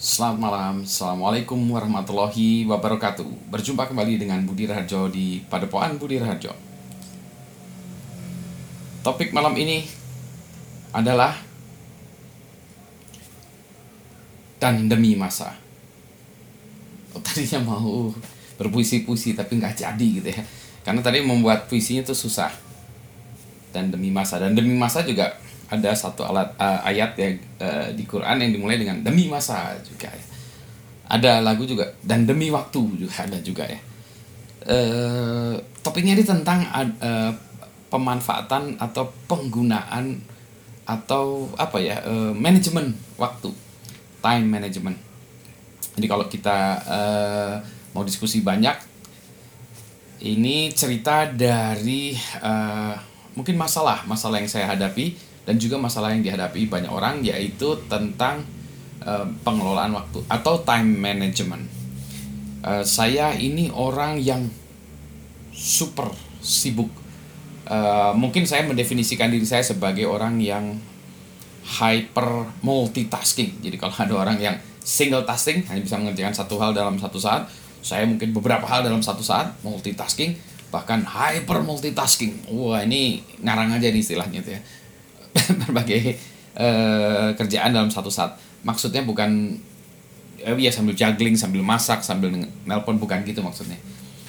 Selamat malam, Assalamualaikum warahmatullahi wabarakatuh. Berjumpa kembali dengan Budi Raharjo di Padepokan Budi Raharjo. Topik malam ini adalah Dan demi masa. Oh, Tadinya mau berpuisi-puisi tapi nggak jadi gitu ya. Karena tadi membuat puisinya itu susah. Dan demi masa. Dan demi masa juga ada satu alat uh, ayat ya uh, di Quran yang dimulai dengan demi masa juga ya. Ada lagu juga dan demi waktu juga ada juga ya. Uh, topiknya ini tentang uh, pemanfaatan atau penggunaan atau apa ya uh, manajemen waktu time management. Jadi kalau kita uh, mau diskusi banyak ini cerita dari uh, mungkin masalah masalah yang saya hadapi dan juga masalah yang dihadapi banyak orang yaitu tentang uh, pengelolaan waktu atau time management. Uh, saya ini orang yang super sibuk. Uh, mungkin saya mendefinisikan diri saya sebagai orang yang hyper multitasking. Jadi kalau ada orang yang single tasking hanya bisa mengerjakan satu hal dalam satu saat, saya mungkin beberapa hal dalam satu saat multitasking bahkan hyper multitasking. Wah ini ngarang aja nih istilahnya itu ya berbagai uh, kerjaan dalam satu saat. Maksudnya bukan eh, ya sambil juggling, sambil masak, sambil nelpon bukan gitu maksudnya.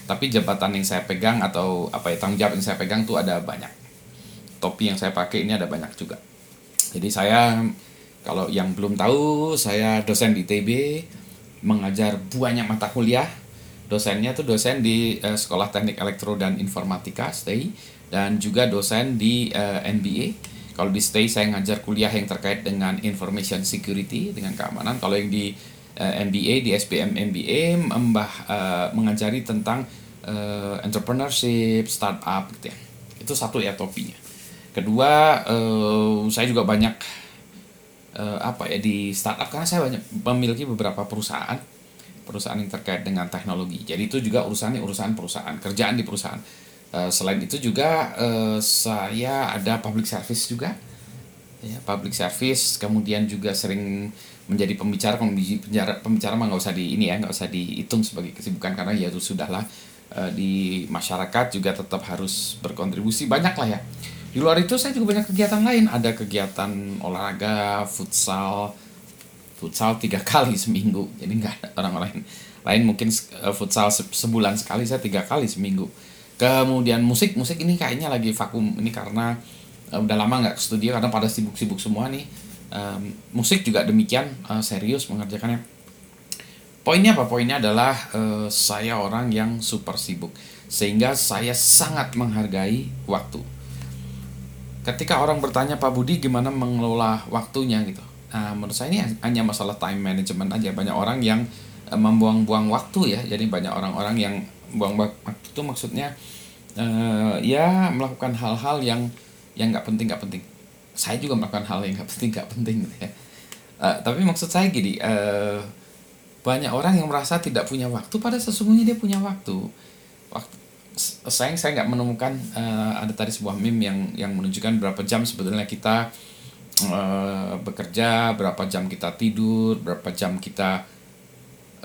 Tapi jabatan yang saya pegang atau apa ya tanggung jawab yang saya pegang tuh ada banyak. Topi yang saya pakai ini ada banyak juga. Jadi saya kalau yang belum tahu saya dosen di TB mengajar banyak mata kuliah. Dosennya tuh dosen di uh, Sekolah Teknik Elektro dan Informatika STEI dan juga dosen di uh, NBA kalau di stay saya ngajar kuliah yang terkait dengan information security dengan keamanan. Kalau yang di uh, eh, MBA di SPM MBA membah uh, mengajari tentang uh, entrepreneurship, startup gitu ya. Itu satu ya topinya. Kedua, uh, saya juga banyak uh, apa ya di startup karena saya banyak memiliki beberapa perusahaan perusahaan yang terkait dengan teknologi. Jadi itu juga urusannya urusan perusahaan, kerjaan di perusahaan Eh, selain itu juga uh, saya ada public service juga. Ya public service kemudian juga sering menjadi pembicara pembicara pembicara mah nggak usah di ini ya nggak usah dihitung sebagai kesibukan karena ya itu sudahlah uh, di masyarakat juga tetap harus berkontribusi. Banyak lah ya. Di luar itu saya juga banyak kegiatan lain. Ada kegiatan olahraga futsal futsal tiga kali seminggu. Jadi nggak ada orang lain. Lain mungkin futsal sebulan sekali saya tiga kali seminggu kemudian musik musik ini kayaknya lagi vakum. Ini karena uh, udah lama nggak ke studio karena pada sibuk-sibuk semua nih. Um, musik juga demikian uh, serius mengerjakannya. Poinnya apa? Poinnya adalah uh, saya orang yang super sibuk sehingga saya sangat menghargai waktu. Ketika orang bertanya Pak Budi gimana mengelola waktunya? gitu. Nah menurut saya ini hanya masalah time management aja. Banyak orang yang membuang-buang waktu ya. Jadi banyak orang-orang yang buang waktu itu maksudnya uh, ya melakukan hal-hal yang yang nggak penting nggak penting. Saya juga melakukan hal yang nggak penting nggak penting gitu ya. Uh, tapi maksud saya gini uh, banyak orang yang merasa tidak punya waktu pada sesungguhnya dia punya waktu. Waktu sayang saya nggak menemukan uh, ada tadi sebuah meme yang yang menunjukkan berapa jam sebetulnya kita uh, bekerja berapa jam kita tidur berapa jam kita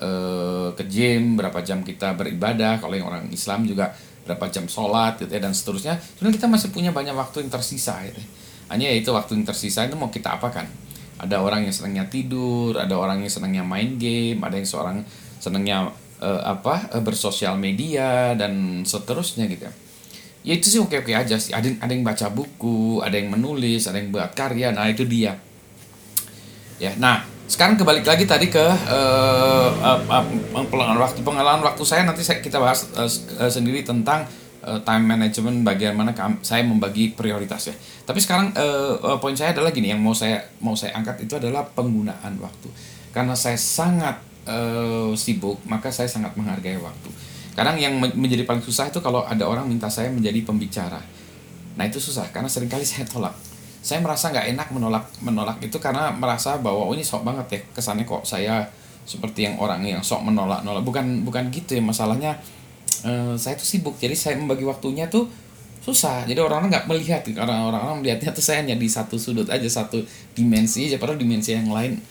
uh, ke gym berapa jam kita beribadah kalau yang orang Islam juga berapa jam sholat gitu ya dan seterusnya. Sebenarnya kita masih punya banyak waktu yang tersisa gitu. Ya. hanya itu waktu yang tersisa itu mau kita apakan? Ada orang yang senangnya tidur ada orang yang senangnya main game ada yang seorang senangnya uh, apa uh, bersosial media dan seterusnya gitu ya. Ya itu sih oke oke aja sih. Ada ada yang baca buku ada yang menulis ada yang buat karya. Nah itu dia. Ya nah sekarang kebalik lagi tadi ke uh, uh, uh, pengalaman waktu pengalaman waktu saya. Nanti saya, kita bahas uh, sendiri tentang uh, time management bagaimana saya membagi prioritas ya tapi sekarang uh, uh, poin saya adalah gini yang mau saya mau saya angkat itu adalah penggunaan waktu. Karena saya sangat uh, sibuk maka saya sangat menghargai waktu. Kadang yang menjadi paling susah itu kalau ada orang minta saya menjadi pembicara. Nah itu susah karena sering kali saya tolak saya merasa nggak enak menolak menolak itu karena merasa bahwa oh ini sok banget ya kesannya kok saya seperti yang orang yang sok menolak nolak. Bukan bukan gitu ya masalahnya. Uh, saya tuh sibuk jadi saya membagi waktunya tuh susah. Jadi orang-orang nggak melihat karena orang-orang melihatnya tuh saya hanya di satu sudut aja satu dimensi aja padahal dimensi yang lain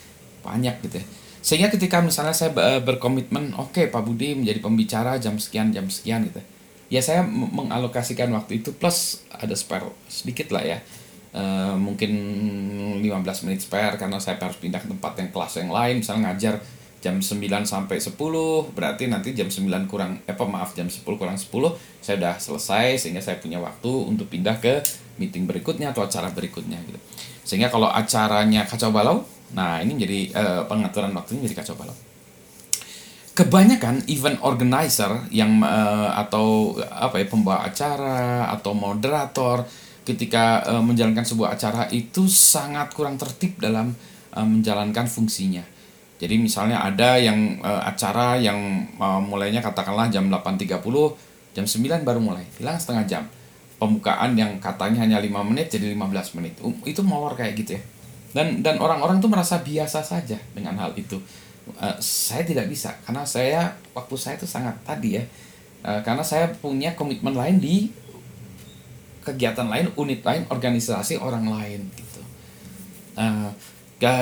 banyak gitu ya. Sehingga ketika misalnya saya berkomitmen oke okay, Pak Budi menjadi pembicara jam sekian jam sekian gitu ya saya mengalokasikan waktu itu plus ada spare sedikit lah ya uh, mungkin 15 menit spare karena saya harus pindah ke tempat yang kelas yang lain. Misalnya ngajar jam 9 sampai 10 berarti nanti jam 9 kurang eh maaf jam 10 kurang 10 saya udah selesai sehingga saya punya waktu untuk pindah ke meeting berikutnya atau acara berikutnya gitu. Sehingga kalau acaranya kacau balau nah ini jadi uh, pengaturan waktunya jadi kacau balau. Kebanyakan event organizer yang uh, atau apa ya pembawa acara atau moderator ketika uh, menjalankan sebuah acara itu sangat kurang tertib dalam uh, menjalankan fungsinya. Jadi misalnya ada yang uh, acara yang uh, mulainya katakanlah jam 8.30, jam 9 baru mulai, hilang setengah jam. Pembukaan yang katanya hanya 5 menit jadi 15 menit. Um, itu molor kayak gitu ya. Dan dan orang-orang tuh merasa biasa saja dengan hal itu uh, saya tidak bisa karena saya waktu saya itu sangat tadi ya karena saya punya komitmen lain di kegiatan lain unit lain organisasi orang lain gitu uh,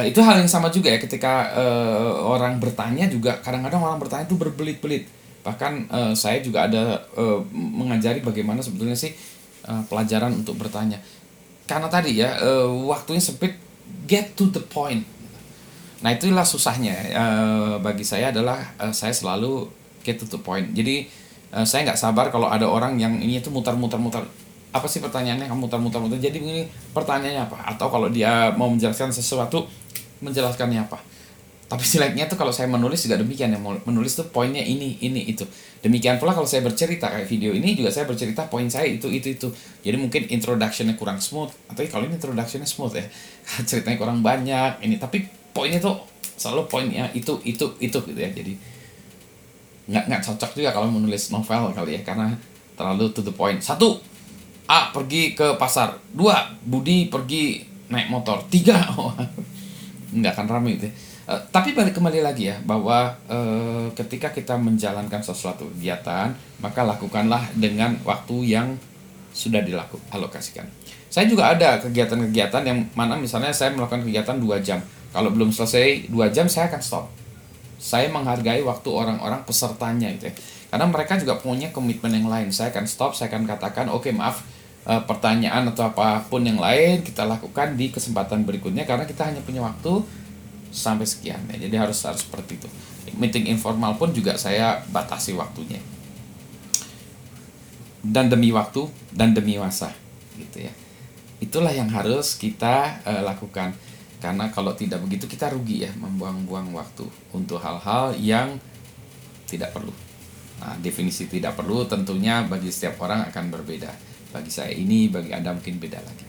itu hal yang sama juga ya ketika uh, orang bertanya juga kadang-kadang orang bertanya itu berbelit-belit bahkan uh, saya juga ada uh, mengajari bagaimana sebetulnya sih uh, pelajaran untuk bertanya karena tadi ya uh, waktunya sempit get to the point Nah itulah susahnya uh, bagi saya adalah uh, saya selalu get to the point. Jadi uh, saya nggak sabar kalau ada orang yang ini itu mutar-mutar-mutar. Apa sih pertanyaannya kamu mutar-mutar-mutar? Jadi ini pertanyaannya apa? Atau kalau dia mau menjelaskan sesuatu menjelaskannya apa? Tapi jeleknya tuh kalau saya menulis juga demikian ya menulis tuh poinnya ini ini itu. Demikian pula kalau saya bercerita kayak video ini juga saya bercerita poin saya itu itu itu. Jadi mungkin introductionnya kurang smooth atau kalau ini introductionnya smooth ya ceritanya kurang banyak ini tapi poinnya tuh selalu poinnya itu itu itu gitu ya jadi nggak nggak cocok juga kalau menulis novel kali ya karena terlalu to the point satu A pergi ke pasar dua Budi pergi naik motor tiga oh, nggak akan ramai itu ya. Uh, tapi balik kembali lagi ya bahwa uh, ketika kita menjalankan sesuatu kegiatan maka lakukanlah dengan waktu yang sudah dilakukan alokasikan. Saya juga ada kegiatan-kegiatan yang mana misalnya saya melakukan kegiatan dua jam kalau belum selesai dua jam saya akan stop. Saya menghargai waktu orang-orang pesertanya itu ya. Karena mereka juga punya komitmen yang lain. Saya akan stop, saya akan katakan, oke okay, maaf, e, pertanyaan atau apa pun yang lain kita lakukan di kesempatan berikutnya karena kita hanya punya waktu sampai sekian ya. Jadi harus harus seperti itu. Meeting informal pun juga saya batasi waktunya. Dan demi waktu dan demi masa gitu ya. Itulah yang harus kita uh, lakukan karena kalau tidak begitu kita rugi ya membuang-buang waktu untuk hal-hal yang tidak perlu. Nah, definisi tidak perlu tentunya bagi setiap orang akan berbeda. Bagi saya ini, bagi Anda mungkin beda lagi.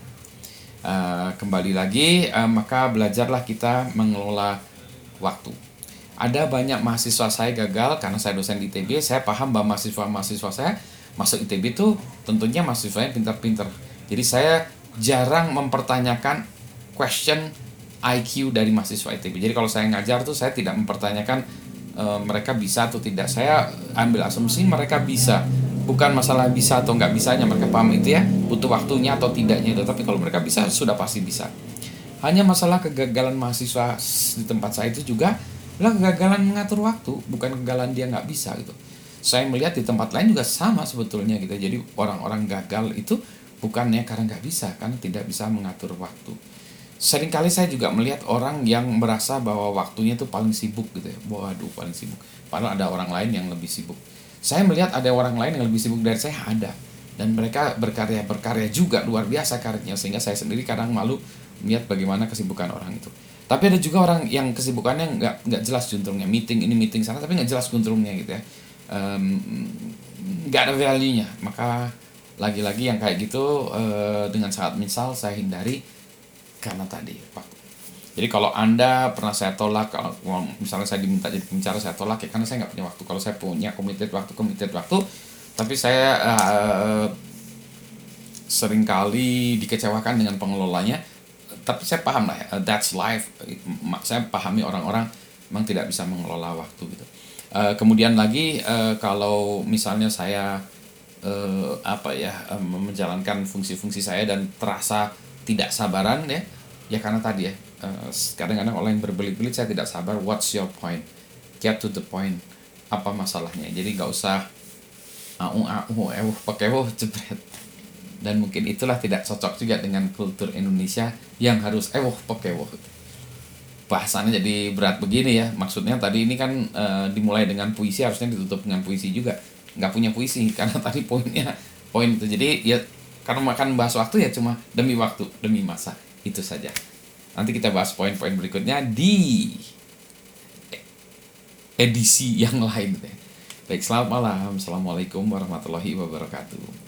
Uh, kembali lagi, uh, maka belajarlah kita mengelola waktu. Ada banyak mahasiswa saya gagal karena saya dosen di ITB, saya paham bahwa mahasiswa-mahasiswa saya masuk ITB itu tentunya mahasiswa yang pintar-pintar. Jadi saya jarang mempertanyakan question IQ dari mahasiswa ITB. Jadi kalau saya ngajar tuh saya tidak mempertanyakan e, mereka bisa atau tidak. Saya ambil asumsi mereka bisa. Bukan masalah bisa atau nggak bisanya mereka paham itu ya butuh waktunya atau tidaknya itu. Tapi kalau mereka bisa sudah pasti bisa. Hanya masalah kegagalan mahasiswa di tempat saya itu juga adalah kegagalan mengatur waktu, bukan kegagalan dia nggak bisa gitu. Saya melihat di tempat lain juga sama sebetulnya gitu. Jadi orang-orang gagal itu bukannya karena nggak bisa, karena tidak bisa mengatur waktu sering kali saya juga melihat orang yang merasa bahwa waktunya itu paling sibuk gitu ya. Waduh, paling sibuk. Padahal ada orang lain yang lebih sibuk. Saya melihat ada orang lain yang lebih sibuk dari saya ada. Dan mereka berkarya-berkarya juga luar biasa karyanya sehingga saya sendiri kadang malu melihat bagaimana kesibukan orang itu. Tapi ada juga orang yang kesibukannya nggak nggak jelas juntrungnya, meeting ini meeting sana tapi nggak jelas juntrungnya gitu ya. nggak ada value-nya. Maka lagi-lagi yang kayak gitu uh, dengan sangat misal saya hindari karena tadi waktu. Jadi kalau anda pernah saya tolak, kalau misalnya saya diminta jadi pembicara saya tolak ya karena saya nggak punya waktu. Kalau saya punya committed waktu, committed waktu, tapi saya uh, sering kali dikecewakan dengan pengelolanya. Tapi saya paham lah, ya, that's life. Saya pahami orang-orang memang tidak bisa mengelola waktu gitu. Uh, kemudian lagi uh, kalau misalnya saya uh, apa ya uh, menjalankan fungsi-fungsi saya dan terasa tidak sabaran ya ya karena tadi ya uh, kadang-kadang orang yang berbelit-belit saya tidak sabar what's your point? Get to the point. Apa masalahnya? Jadi nggak usah au au eh pakai oh cepet dan mungkin itulah tidak cocok juga dengan kultur Indonesia yang harus eh pakai oh bahasannya jadi berat begini ya. Maksudnya tadi ini kan e, dimulai dengan puisi harusnya ditutup dengan puisi juga. Nggak punya puisi karena tadi poinnya poin itu. Jadi ya karena makan bahas waktu ya cuma demi waktu demi masa itu saja. Nanti kita bahas poin-poin berikutnya di edisi yang lain. Baik selamat malam. Assalamualaikum warahmatullahi wabarakatuh